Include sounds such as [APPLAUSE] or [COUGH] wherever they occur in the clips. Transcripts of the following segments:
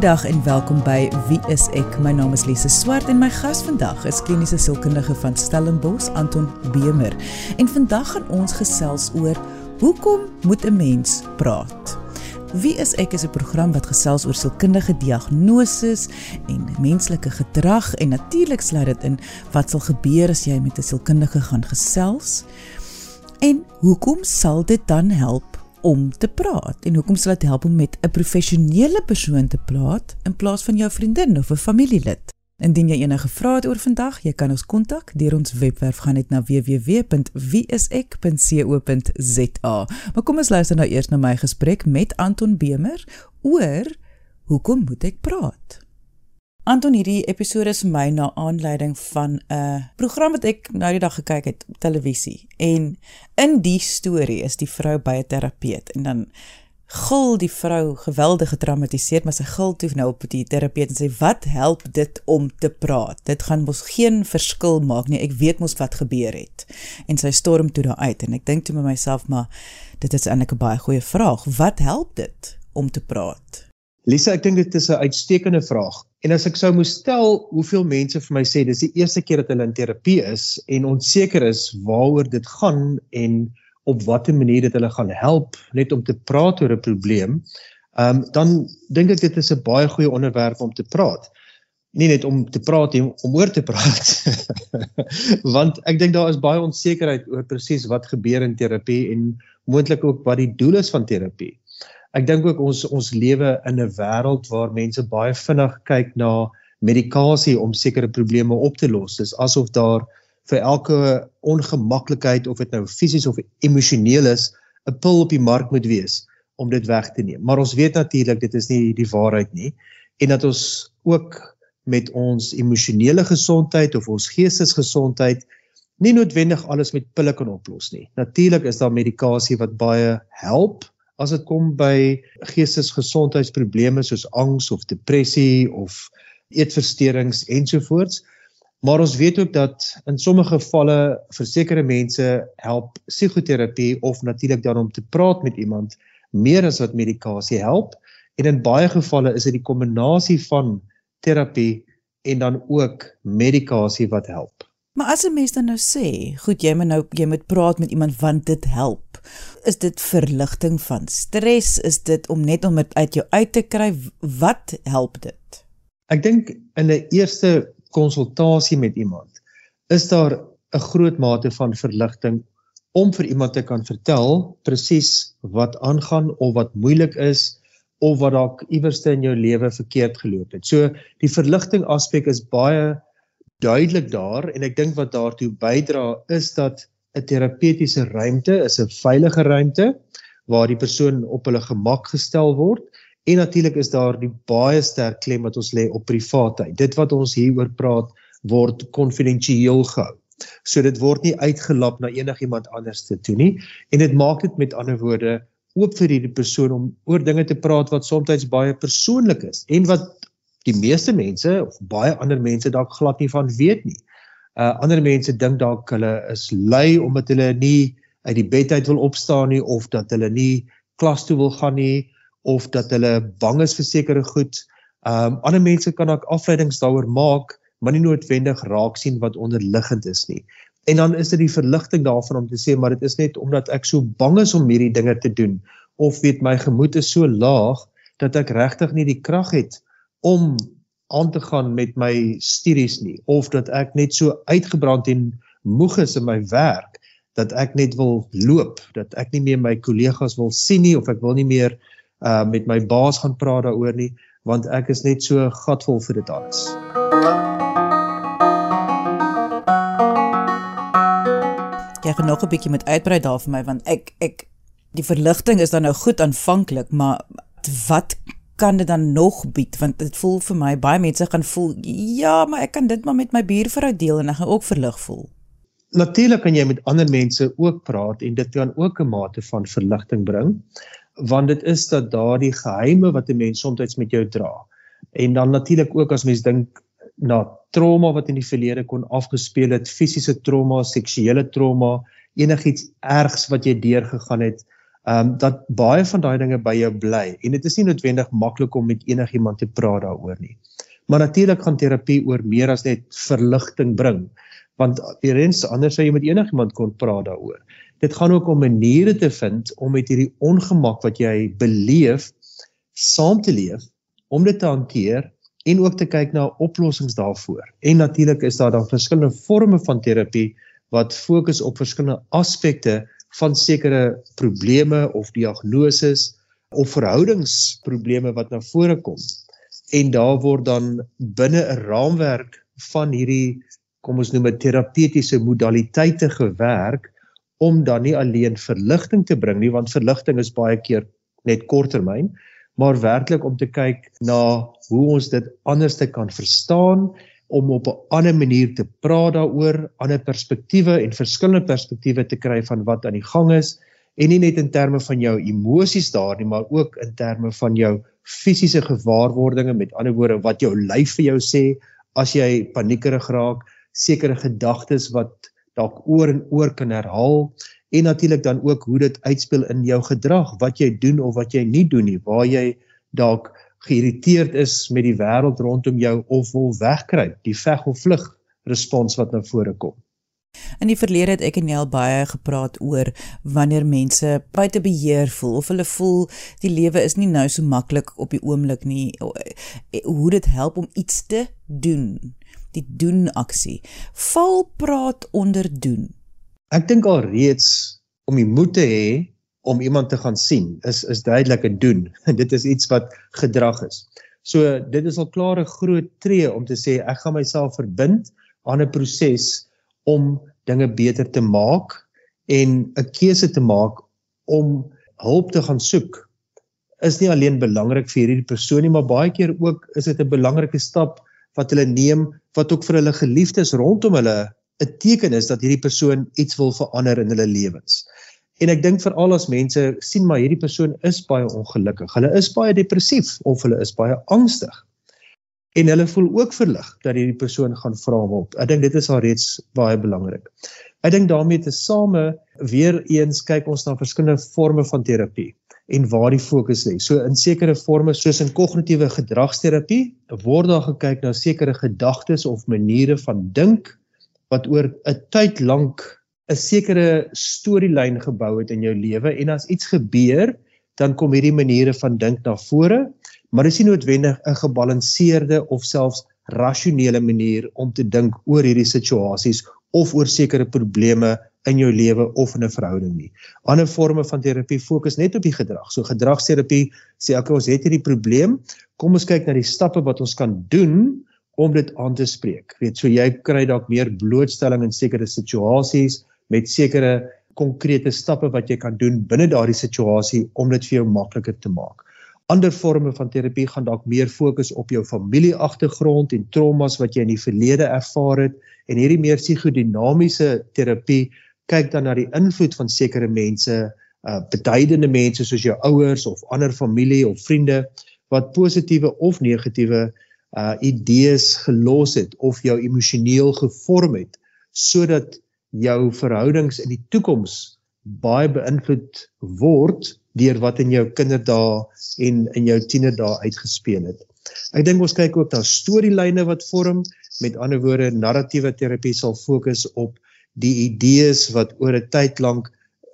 Goeiedag en welkom by Wie is ek? My naam is Lise Swart en my gas vandag is kliniese sielkundige van Stellenbosch, Anton Bemer. En vandag gaan ons gesels oor hoekom moet 'n mens praat? Wie is ek is 'n program wat gesels oor sielkundige diagnoses en menslike gedrag en natuurlik sluit dit in wat sal gebeur as jy met 'n sielkundige gaan gesels? En hoekom sal dit dan help om te praat en hoekom sal dit help om met 'n professionele persoon te praat in plaas van jou vriendin of 'n familielid? Indien jy enige vrae het oor vandag, jy kan ons kontak deur ons webwerf gaan net na www.wieisek.co.za. Maar kom ons luister nou eers na my gesprek met Anton Bemer oor hoekom moet ek praat? Anton hierdie episode is vir my na aanleiding van 'n program wat ek nou die dag gekyk het op televisie. En in die storie is die vrou by 'n terapeut en dan gil die vrou geweldig getraumatiseerd, maar sy gil toe nou op die terapeut en sê wat help dit om te praat? Dit gaan mos geen verskil maak nie. Ek weet mos wat gebeur het. En sy storm toe daar uit en ek dink toe met myself, maar dit is eintlik 'n baie goeie vraag. Wat help dit om te praat? Lisa, ek dink dit is 'n uitstekende vraag. En as ek sou moes stel hoeveel mense vir my sê dis die eerste keer dat hulle in terapie is en onseker is waaroor dit gaan en op watter manier dit hulle gaan help net om te praat oor 'n probleem, ehm um, dan dink ek dit is 'n baie goeie onderwerp om te praat. Nie net om te praat nie, om oor te praat. [LAUGHS] Want ek dink daar is baie onsekerheid oor presies wat gebeur in terapie en moontlik ook wat die doel is van terapie ek dink ook ons ons lewe in 'n wêreld waar mense baie vinnig kyk na medikasie om sekere probleme op te los. Dis asof daar vir elke ongemaklikheid of dit nou fisies of emosioneel is, 'n pil op die mark moet wees om dit weg te neem. Maar ons weet natuurlik dit is nie die waarheid nie en dat ons ook met ons emosionele gesondheid of ons geestesgesondheid nie noodwendig alles met pille kan oplos nie. Natuurlik is daar medikasie wat baie help as dit kom by geestesgesondheidsprobleme soos angs of depressie of eetversteurings ensovoorts. Maar ons weet ook dat in sommige gevalle vir sekere mense help psigoterapie of natuurlik dan om te praat met iemand meer as wat medikasie help en in baie gevalle is dit die kombinasie van terapie en dan ook medikasie wat help. Maar as 'n mens dan nou sê, goed, jy moet nou jy moet praat met iemand want dit help. Is dit verligting van stres? Is dit om net om dit uit jou uit te kry? Wat help dit? Ek dink in 'n eerste konsultasie met iemand is daar 'n groot mate van verligting om vir iemand te kan vertel presies wat aangaan of wat moeilik is of wat dalk iewerste in jou lewe verkeerd geloop het. So die verligting aspek is baie duidelik daar en ek dink wat daartoe bydra is dat 'n terapeutiese ruimte is 'n veilige ruimte waar die persoon op hulle gemak gestel word en natuurlik is daar die baie sterk klem wat ons lê op privaatheid. Dit wat ons hieroor praat word konfidensieel gehou. So dit word nie uitgelap na enigiemand anders te toe nie en dit maak dit met ander woorde oop vir hierdie persoon om oor dinge te praat wat soms baie persoonlik is en wat die meeste mense of baie ander mense dalk glad nie van weet nie. Uh ander mense dink dalk hulle is lui omdat hulle nie uit die bed uit wil opstaan nie of dat hulle nie klas toe wil gaan nie of dat hulle bang is vir sekere goed. Um ander mense kan dalk afleidings daaroor maak, maar nie noodwendig raak sien wat onderliggend is nie. En dan is dit die verligting daarvan om te sê maar dit is net omdat ek so bang is om hierdie dinge te doen of weet my gemoed is so laag dat ek regtig nie die krag het om aan te gaan met my studies nie of dat ek net so uitgebrand en moeg is in my werk dat ek net wil loop dat ek nie meer my kollegas wil sien nie of ek wil nie meer uh met my baas gaan praat daaroor nie want ek is net so gatvol vir dit alles. Jy gaan nog 'n bietjie met uitbrei daar vir my want ek ek die verligting is dan nou goed aanvanklik maar wat kan dit dan nog bied want dit voel vir my baie mense gaan voel ja maar ek kan dit maar met my buurvrou deel en ek gaan ook verlig voel. Natuurlik kan jy met ander mense ook praat en dit kan ook 'n mate van verligting bring want dit is dat daardie geheime wat 'n mens soms met jou dra. En dan natuurlik ook as mens dink na trauma wat in die verlede kon afgespeel het, fisiese trauma, seksuele trauma, enigiets ergs wat jy deurgegaan het, ehm um, dat baie van daai dinge by jou bly en dit is nie noodwendig maklik om met enigiemand te praat daaroor nie. Maar natuurlik gaan terapie oor meer as net verligting bring want eerens anders sou jy met enigiemand kon praat daaroor. Dit gaan ook om maniere te vind om met hierdie ongemak wat jy beleef saam te leef, om dit te hanteer en ook te kyk na oplossings daarvoor. En natuurlik is daar dan verskillende forme van terapie wat fokus op verskillende aspekte van sekere probleme of diagnoses of verhoudingsprobleme wat na vore kom. En daar word dan binne 'n raamwerk van hierdie kom ons noem dit terapeutiese modaliteite gewerk om dan nie alleen verligting te bring nie want verligting is baie keer net korttermyn maar werklik om te kyk na hoe ons dit anders te kan verstaan om op 'n ander manier te praat daaroor, ander perspektiewe en verskillende perspektiewe te kry van wat aan die gang is. En nie net in terme van jou emosies daar nie, maar ook in terme van jou fisiese gewaarwordinge, met ander woorde wat jou lyf vir jou sê as jy paniekerig raak, sekere gedagtes wat dalk oor en oor kan herhaal. En natuurlik dan ook hoe dit uitspeel in jou gedrag, wat jy doen of wat jy nie doen nie, waar jy dalk geïrriteerd is met die wêreld rondom jou of wil wegkruip, die veg of vlug respons wat na vore kom. In die verlede het ek en Nel baie gepraat oor wanneer mense buite beheer voel of hulle voel die lewe is nie nou so maklik op die oomblik nie hoe dit help om iets te doen die doen aksie. Val praat onder doen. Ek dink al reeds om die moed te hê om iemand te gaan sien is is duidelik 'n doen. [LAUGHS] dit is iets wat gedrag is. So dit is al klaar 'n groot tree om te sê ek gaan myself verbind aan 'n proses om dinge beter te maak en 'n keuse te maak om hulp te gaan soek is nie alleen belangrik vir hierdie persoon nie maar baie keer ook is dit 'n belangrike stap wat hulle neem wat ook vir hulle geliefdes rondom hulle 'n teken is dat hierdie persoon iets wil verander in hulle lewens. En ek dink veral as mense sien maar hierdie persoon is baie ongelukkig. Hulle is baie depressief of hulle is baie angstig. En hulle voel ook verlig dat hierdie persoon gaan vra om hulp. Ek dink dit is al reeds baie belangrik. Ek dink daarmee te same weer eens kyk ons na verskillende forme van terapie en waar die fokus lê. So in sekere forme soos in kognitiewe gedragsterapie word daar gekyk na sekere gedagtes of maniere van dink wat oor 'n tyd lank 'n sekere storielyn gebou het in jou lewe en as iets gebeur, dan kom hierdie maniere van dink na vore, maar dit is nie noodwendig 'n gebalanseerde of selfs rasionele manier om te dink oor hierdie situasies of oor sekere probleme in jou lewe of in 'n verhouding nie. Ander forme van terapie fokus net op die gedrag. So gedragsterapie sê ek ons het hierdie probleem, kom ons kyk na die stappe wat ons kan doen om dit aan te spreek. Weet, so jy kry dalk meer blootstelling in sekere situasies met sekere konkrete stappe wat jy kan doen binne daardie situasie om dit vir jou makliker te maak. Ander forme van terapie gaan dalk meer fokus op jou familieagtergrond en traumas wat jy in die verlede ervaar het en hierdie meer psigodinamiese terapie kyk dan na die invloed van sekere mense, uh beduidende mense soos jou ouers of ander familie of vriende wat positiewe of negatiewe uh idees gelos het of jou emosioneel gevorm het sodat jou verhoudings in die toekoms baie beïnvloed word deur wat in jou kinderdae en in jou tienerdae uitgespeel het. Ek dink ons kyk ook na storielyne wat vorm, met ander woorde narratiewe terapie sal fokus op die idees wat oor 'n tyd lank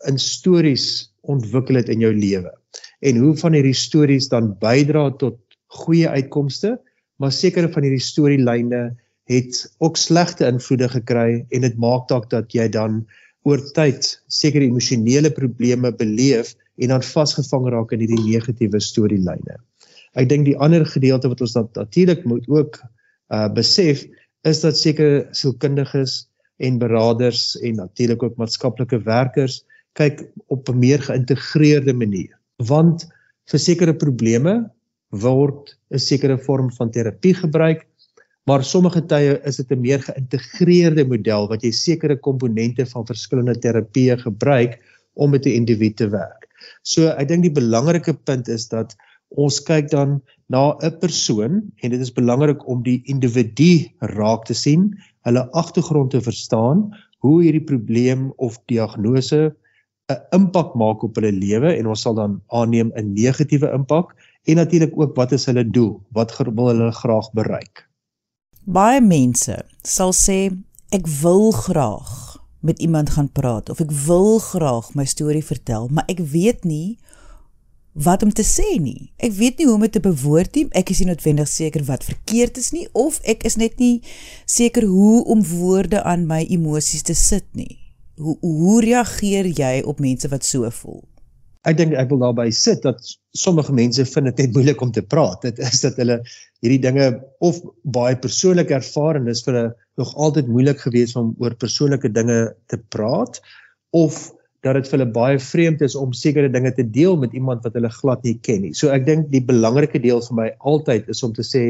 in stories ontwikkel het in jou lewe en hoe van hierdie stories dan bydra tot goeie uitkomste maar sekere van hierdie storielyne het ook slegte invloede gekry en dit maak dalk dat jy dan oor tyd sekere emosionele probleme beleef en dan vasgevang raak in hierdie negatiewe storielyne. Ek dink die ander gedeelte wat ons natuurlik moet ook uh besef is dat sekere sielkundiges en beraders en natuurlik ook maatskaplike werkers kyk op 'n meer geïntegreerde manier. Want vir sekere probleme word 'n sekere vorm van terapie gebruik, maar sommige tye is dit 'n meer geïntegreerde model wat jy sekere komponente van verskillende terapieë gebruik om met 'n individu te werk. So ek dink die belangrike punt is dat ons kyk dan na 'n persoon en dit is belangrik om die individu raak te sien hulle agtergrond te verstaan, hoe hierdie probleem of diagnose 'n impak maak op hulle lewe en ons sal dan aanneem 'n negatiewe impak en natuurlik ook wat is hulle doel? Wat wil hulle graag bereik? Baie mense sal sê ek wil graag met iemand gaan praat of ek wil graag my storie vertel, maar ek weet nie wat om te sê nie. Ek weet nie hoe om dit te bewoord nie. Ek is nie noodwendig seker wat verkeerd is nie of ek is net nie seker hoe om woorde aan my emosies te sit nie. Hoe hoe reageer jy op mense wat so voel? Ek dink ek wil daarby sit dat sommige mense vind dit net moeilik om te praat. Dit is dat hulle hierdie dinge of baie persoonlik ervaar en dis vir hulle nog altyd moeilik gewees om oor persoonlike dinge te praat of dat dit vir hulle baie vreemd is om sekere dinge te deel met iemand wat hulle glad nie ken nie. So ek dink die belangrike deel vir my altyd is om te sê,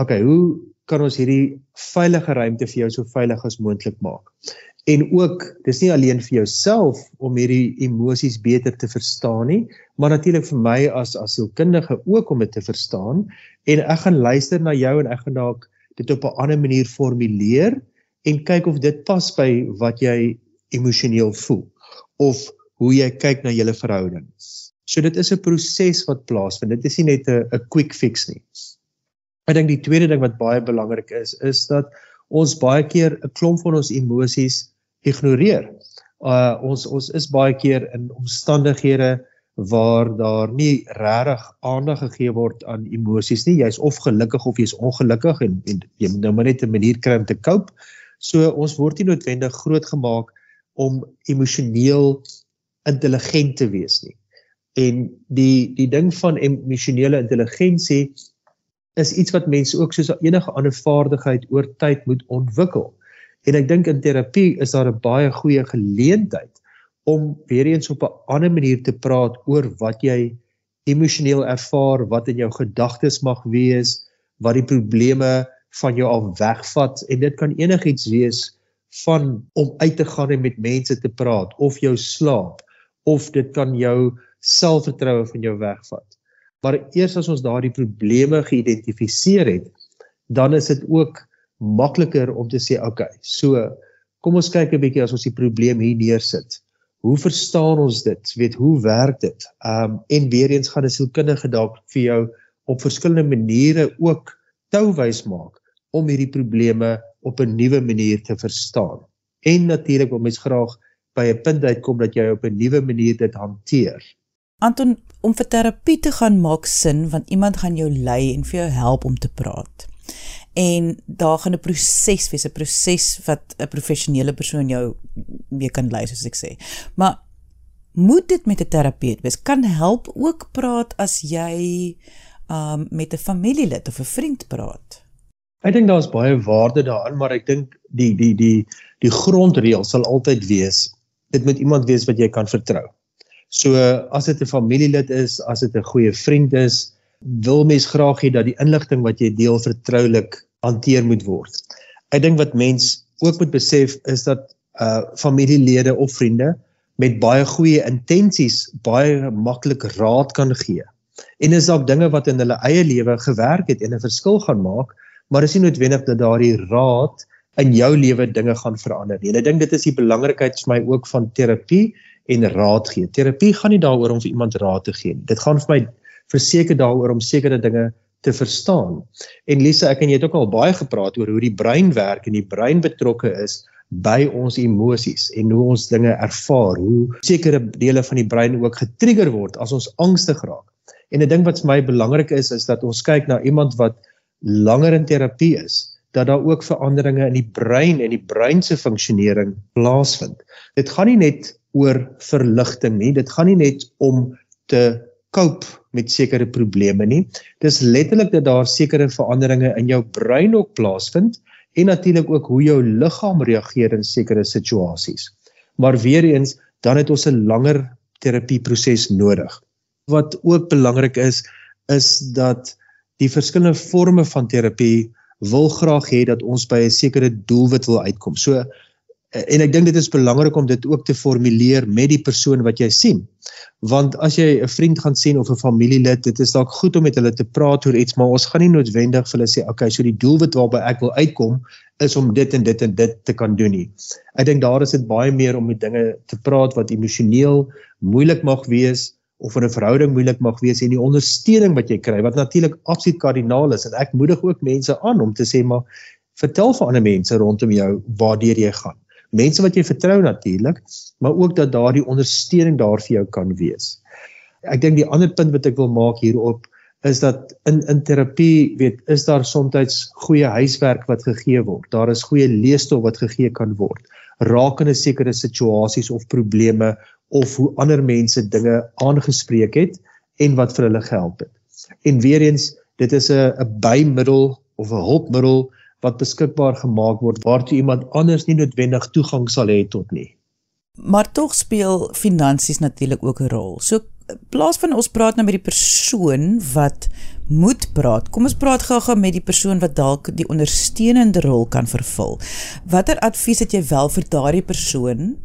okay, hoe kan ons hierdie veilige ruimte vir jou so veilig as moontlik maak? En ook, dis nie alleen vir jouself om hierdie emosies beter te verstaan nie, maar natuurlik vir my as as sielkundige ook om dit te verstaan en ek gaan luister na jou en ek gaan dalk dit op 'n ander manier formuleer en kyk of dit pas by wat jy emosioneel voel of hoe jy kyk na julle verhouding. So dit is 'n proses wat plaasvind. Dit is nie net 'n 'n quick fix nie. Ek dink die tweede ding wat baie belangrik is, is dat ons baie keer 'n klomp van ons emosies ignoreer. Uh ons ons is baie keer in omstandighede waar daar nie regtig aandag gegee word aan emosies nie. Jy's of gelukkig of jy's ongelukkig en, en jy moet nou maar net 'n manier kry om te cope. So ons word nie noodwendig grootgemaak om emosioneel intelligent te wees nie. En die die ding van emosionele intelligensie is iets wat mense ook soos enige ander vaardigheid oor tyd moet ontwikkel. En ek dink in terapie is daar 'n baie goeie geleentheid om weer eens op 'n ander manier te praat oor wat jy emosioneel ervaar, wat in jou gedagtes mag wees, wat die probleme van jou af wegvat en dit kan enigiets wees van om uit te gaan en met mense te praat of jou slaap of dit kan jou selfvertroue van jou wegvat. Maar eers as ons daardie probleme geïdentifiseer het, dan is dit ook makliker om te sê, okay, so kom ons kyk 'n bietjie as ons die probleem hier neersit. Hoe verstaan ons dit? Weet hoe werk dit? Um en weer eens gaan 'n sielkundige dalk vir jou op verskillende maniere ook touwys maak om hierdie probleme op 'n nuwe manier te verstaan. En natuurlik wil mens graag by 'n punt uitkom dat jy op 'n nuwe manier dit hanteer. Anton, om vir terapie te gaan maak sin want iemand gaan jou lei en vir jou help om te praat. En daar gaan 'n proses wees, 'n proses wat 'n professionele persoon jou mee kan lei soos ek sê. Maar moet dit met 'n terapeut wees? Kan help ook praat as jy um met 'n familielid of 'n vriend praat? Ek dink daar's baie waarde daarin, maar ek dink die die die die grondreël sal altyd wees dit moet iemand wees wat jy kan vertrou. So as dit 'n familielid is, as dit 'n goeie vriend is, wil mens graag hê dat die inligting wat jy deel vertroulik hanteer moet word. Ek dink wat mens ook moet besef is dat uh familielede of vriende met baie goeie intensies baie maklik raad kan gee. En is dalk dinge wat in hulle eie lewe gewerk het en 'n verskil gaan maak, maar is nie noodwendig dat daardie raad in jou lewe dinge gaan verander nie. En ek dink dit is die belangrikheid vir my ook van terapie en raad gee. Terapie gaan nie daaroor om vir iemand raad te gee nie. Dit gaan vir my verseker daaroor om sekere dinge te verstaan. En Lisa, ek en jy het ook al baie gepraat oor hoe die brein werk en die brein betrokke is by ons emosies en hoe ons dinge ervaar, hoe sekere dele van die brein ook getrigger word as ons angstig raak. En 'n ding wat vir my belangrik is is dat ons kyk na iemand wat langer in terapie is, dat daar ook veranderinge in die brein en die brein se funksionering plaasvind. Dit gaan nie net oor verligting nie, dit gaan nie net om te cope met sekere probleme nie. Dis letterlik dat daar sekere veranderinge in jou brein ook plaasvind en natuurlik ook hoe jou liggaam reageer in sekere situasies. Maar weer eens, dan het ons 'n langer terapieproses nodig. Wat ook belangrik is, is dat die verskillende forme van terapie wil graag hê dat ons by 'n sekere doelwit wil uitkom. So en ek dink dit is belangrik om dit ook te formuleer met die persoon wat jy sien. Want as jy 'n vriend gaan sien of 'n familielid, dit is dalk goed om met hulle te praat oor iets, maar ons gaan nie noodwendig vir hulle sê, "Oké, okay, so die doelwit waarby ek wil uitkom is om dit en dit en dit te kan doen nie." Ek dink daar is dit baie meer om met dinge te praat wat emosioneel moeilik mag wees of in 'n verhouding moeilik mag wees en die ondersteuning wat jy kry wat natuurlik absoluut kardinaal is en ek moedig ook mense aan om te sê maar vertel vir ander mense rondom jou waartoe jy gaan mense wat jy vertrou natuurlik, maar ook dat daardie ondersteuning daar vir jou kan wees. Ek dink die ander punt wat ek wil maak hierop is dat in in terapie weet is daar soms goeie huiswerk wat gegee word. Daar is goeie leesstof wat gegee kan word rakende sekere situasies of probleme of hoe ander mense dinge aangespreek het en wat vir hulle gehelp het. En weer eens, dit is 'n 'n bymiddel of 'n hulpmiddel wat beskikbaar gemaak word waartoe iemand anders nie noodwendig toegang sal hê tot nie. Maar tog speel finansies natuurlik ook 'n rol. So plaas van ons praat nou met die persoon wat moet praat. Kom ons praat gou-gou met die persoon wat dalk die ondersteunende rol kan vervul. Watter advies het jy wel vir daardie persoon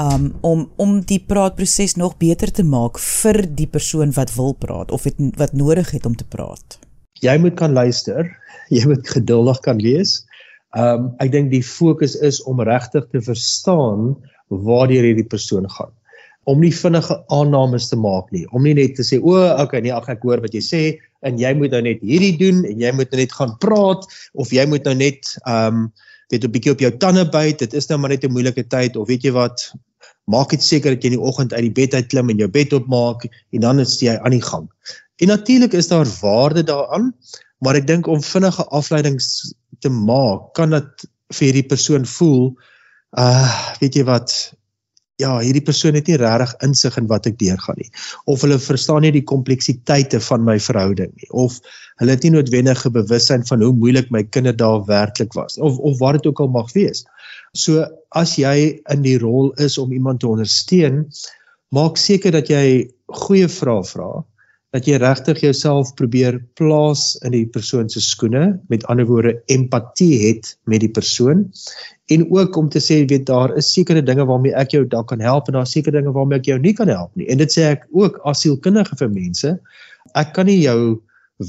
um om om die praatproses nog beter te maak vir die persoon wat wil praat of het, wat nodig het om te praat? Jy moet kan luister jy moet geduldig kan wees. Um, ek dink die fokus is om regtig te verstaan waar hierdie persoon gaan. Om nie vinnige aannames te maak nie, om nie net te sê o, okay, nee, ag ek hoor wat jy sê en jy moet nou net hierdie doen en jy moet nou net gaan praat of jy moet nou net ehm um, weet 'n bietjie op jou tande byt. Dit is nou maar net 'n moeilike tyd of weet jy wat, maak dit seker dat jy in die oggend uit die bed uit klim en jou bed opmaak en dan is jy aan die gang. En natuurlik is daar waarde daaraan, maar ek dink om vinnige afleidings te maak kan dit vir hierdie persoon voel uh weet jy wat ja hierdie persoon het nie regtig insig in wat ek deurgaan nie. Of hulle verstaan nie die kompleksiteite van my verhouding nie. Of hulle het nie noodwendige bewussyn van hoe moeilik my kinderdae werklik was. Of of wat dit ook al mag wees. So as jy in die rol is om iemand te ondersteun maak seker dat jy goeie vrae vra dat jy regtig jouself probeer plaas in die persoon se skoene, met ander woorde empatie het met die persoon en ook om te sê weet daar is sekere dinge waarmee ek jou dalk kan help en daar is sekere dinge waarmee ek jou nie kan help nie. En dit sê ek ook as sielkundige vir mense. Ek kan nie jou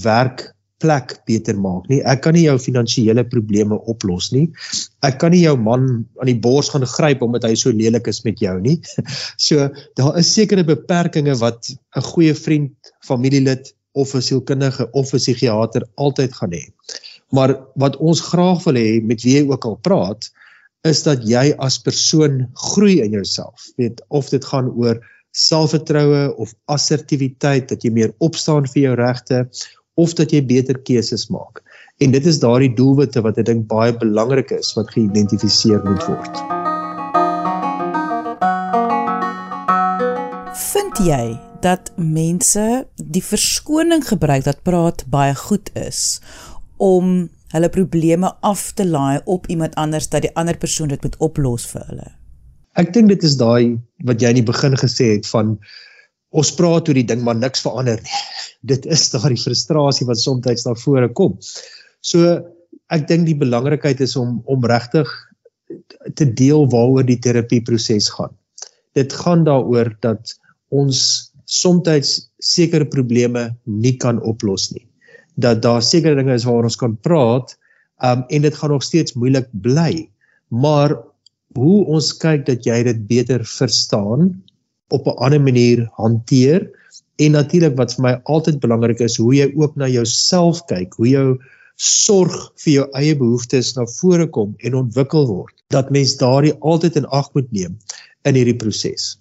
werk plek beter maak nie. Ek kan nie jou finansiële probleme oplos nie. Ek kan nie jou man aan die bors gaan gryp omdat hy so lelik is met jou nie. [LAUGHS] So daar is sekere beperkings wat 'n goeie vriend, familielid of 'n sielkundige of 'n psigiater altyd gaan hê. Maar wat ons graag wil hê met wie jy ook al praat, is dat jy as persoon groei in jouself. Weet of dit gaan oor selfvertroue of assertiwiteit dat jy meer opstaan vir jou regte of dat jy beter keuses maak. En dit is daardie doelwitte wat ek dink baie belangrik is wat geïdentifiseer moet word. Vind jy dat mense die verskoning gebruik dat praat baie goed is om hulle probleme af te laai op iemand anders dat die ander persoon dit moet oplos vir hulle? Ek dink dit is daai wat jy in die begin gesê het van ons praat oor die ding maar niks verander nie. Dit is daardie frustrasie wat soms na vore kom. So ek dink die belangrikheid is om om regtig te deel waaroor die terapie proses gaan. Dit gaan daaroor dat ons soms sekere probleme nie kan oplos nie. Dat daar sekere dinge is waaroor ons kan praat, um en dit gaan nog steeds moeilik bly. Maar hoe ons kyk dat jy dit beter verstaan op 'n ander manier hanteer en natuurlik wat vir my altyd belangrik is hoe jy ook na jouself kyk, hoe jou sorg vir jou eie behoeftes na vore kom en ontwikkel word. Dat mens daardie altyd in ag moet neem in hierdie proses.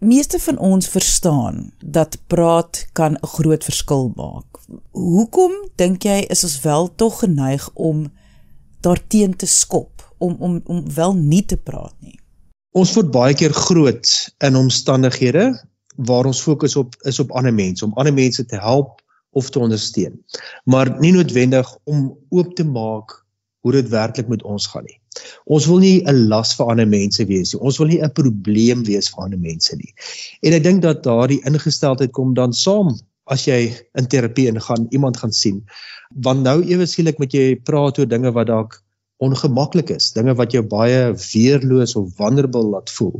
Meeste van ons verstaan dat praat kan 'n groot verskil maak. Hoekom dink jy is ons wel tog geneig om daarteen te skop om om om wel nie te praat nie? Ons word baie keer groot in omstandighede waar ons fokus op is op ander mense, om ander mense te help of te ondersteun. Maar nie noodwendig om oop te maak hoe dit werklik met ons gaan nie. Ons wil nie 'n las vir ander mense wees nie. Ons wil nie 'n probleem wees vir ander mense nie. En ek dink dat daardie ingesteldheid kom dan saam as jy in terapie ingaan, iemand gaan sien. Want nou ewe skielik moet jy praat oor dinge wat dalk ongemaklik is, dinge wat jou baie weerloos of vulnerable laat voel.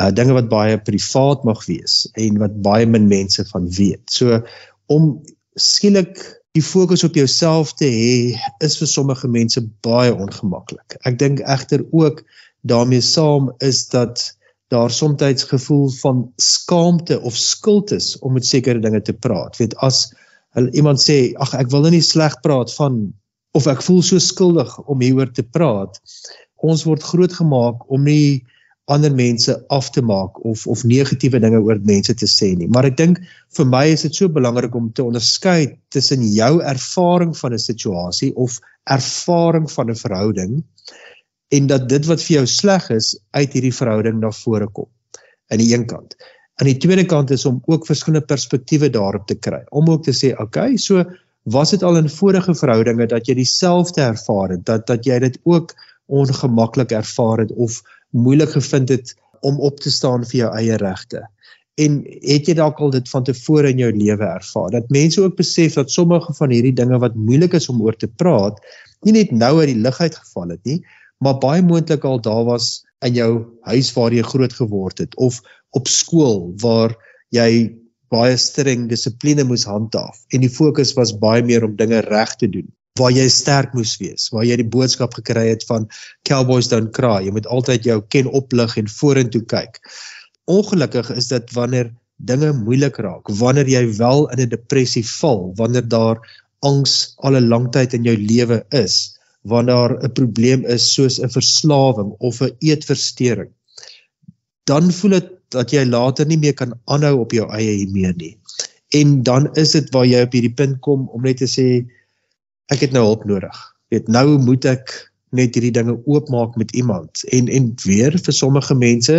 Uh dinge wat baie privaat mag wees en wat baie min mense van weet. So om skielik die fokus op jouself te hê is vir sommige mense baie ongemaklik. Ek dink egter ook daarmee saam is dat daar soms gevoel van skaamte of skuld is om met sekere dinge te praat. Weet as iemand sê ag ek wil nou nie sleg praat van of ek voel so skuldig om hieroor te praat. Ons word grootgemaak om nie ander mense af te maak of of negatiewe dinge oor mense te sê nie. Maar ek dink vir my is dit so belangrik om te onderskei tussen jou ervaring van 'n situasie of ervaring van 'n verhouding en dat dit wat vir jou sleg is uit hierdie verhouding na vore kom. Aan die een kant. Aan die tweede kant is om ook verskillende perspektiewe daarop te kry. Om ook te sê, "Oké, okay, so was dit al in vorige verhoudinge dat jy dieselfde ervaar het dat dat jy dit ook ongemaklik ervaar het of moeilik gevind het om op te staan vir jou eie regte? En het jy dalk al dit van tevore in jou lewe ervaar? Dat mense ook besef dat sommige van hierdie dinge wat moeilik is om oor te praat nie net nou uit die lug uit geval het nie maar baie moontlik al daar was in jou huis waar jy groot geword het of op skool waar jy baie streng dissipline moes handhaaf en die fokus was baie meer om dinge reg te doen waar jy sterk moes wees waar jy die boodskap gekry het van cowboys don't cry. Jy moet altyd jou ken oplig en vorentoe kyk. Ongelukkig is dit wanneer dinge moeilik raak wanneer jy wel in 'n depressie val wanneer daar angs al 'n lang tyd in jou lewe is wanneer daar 'n probleem is soos 'n verslawing of 'n eetversteuring dan voel dit dat jy later nie meer kan aanhou op jou eie hiermee nie. En dan is dit waar jy op hierdie punt kom om net te sê ek het nou hulp nodig. Weet nou moet ek net hierdie dinge oopmaak met iemand. En en weer vir sommige mense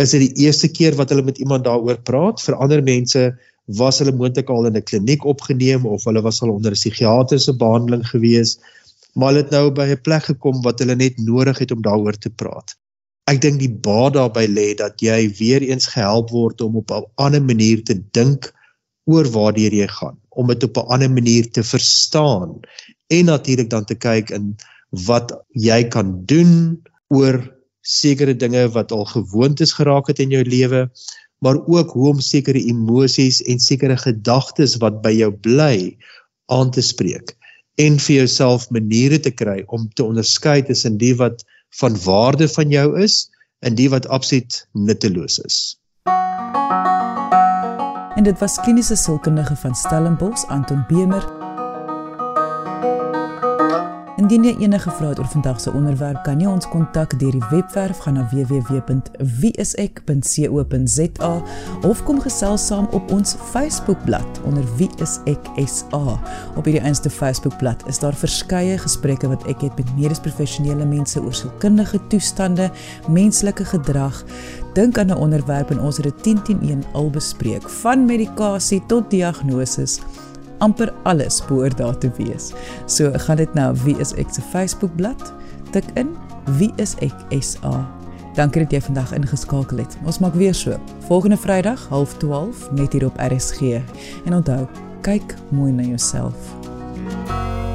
is dit die eerste keer wat hulle met iemand daaroor praat. Vir ander mense was hulle moontlik al in 'n kliniek opgeneem of hulle was al onder 'n psigiatriese behandeling gewees. Maar hulle het nou by 'n plek gekom wat hulle net nodig het om daaroor te praat ek dink die baat daarby lê dat jy weer eens gehelp word om op 'n ander manier te dink oor waartoe jy gaan, om dit op 'n ander manier te verstaan en natuurlik dan te kyk in wat jy kan doen oor sekere dinge wat al gewoontes geraak het in jou lewe, maar ook hoe om sekere emosies en sekere gedagtes wat by jou bly aan te spreek en vir jouself maniere te kry om te onderskei tussen die wat van waarde van jou is en die wat absoluut nutteloos is. En dit was kliniese sielkundige van Stellenbosch Anton Bemer Indien jy enige vrae het oor vandag se onderwerp, kan jy ons kontak deur die webwerf gaan na www.wieisek.co.za of kom gesels saam op ons Facebookblad onder wieiseksa. Op hierdie eenste Facebookblad is daar verskeie gesprekke wat ek het met medies professionele mense oor sielkundige toestande, menslike gedrag. Dink aan 'n onderwerp en ons het dit 10-10-1 al bespreek, van medikasie tot diagnose amper alles behoort daar te wees. So gaan dit nou wie is ek se Facebookblad tik in wie is ek SA. Dankie dat jy vandag ingeskakel het. Ons maak weer so. Volgende Vrydag 12:30 net hier op RSG. En onthou, kyk mooi na jouself. thank you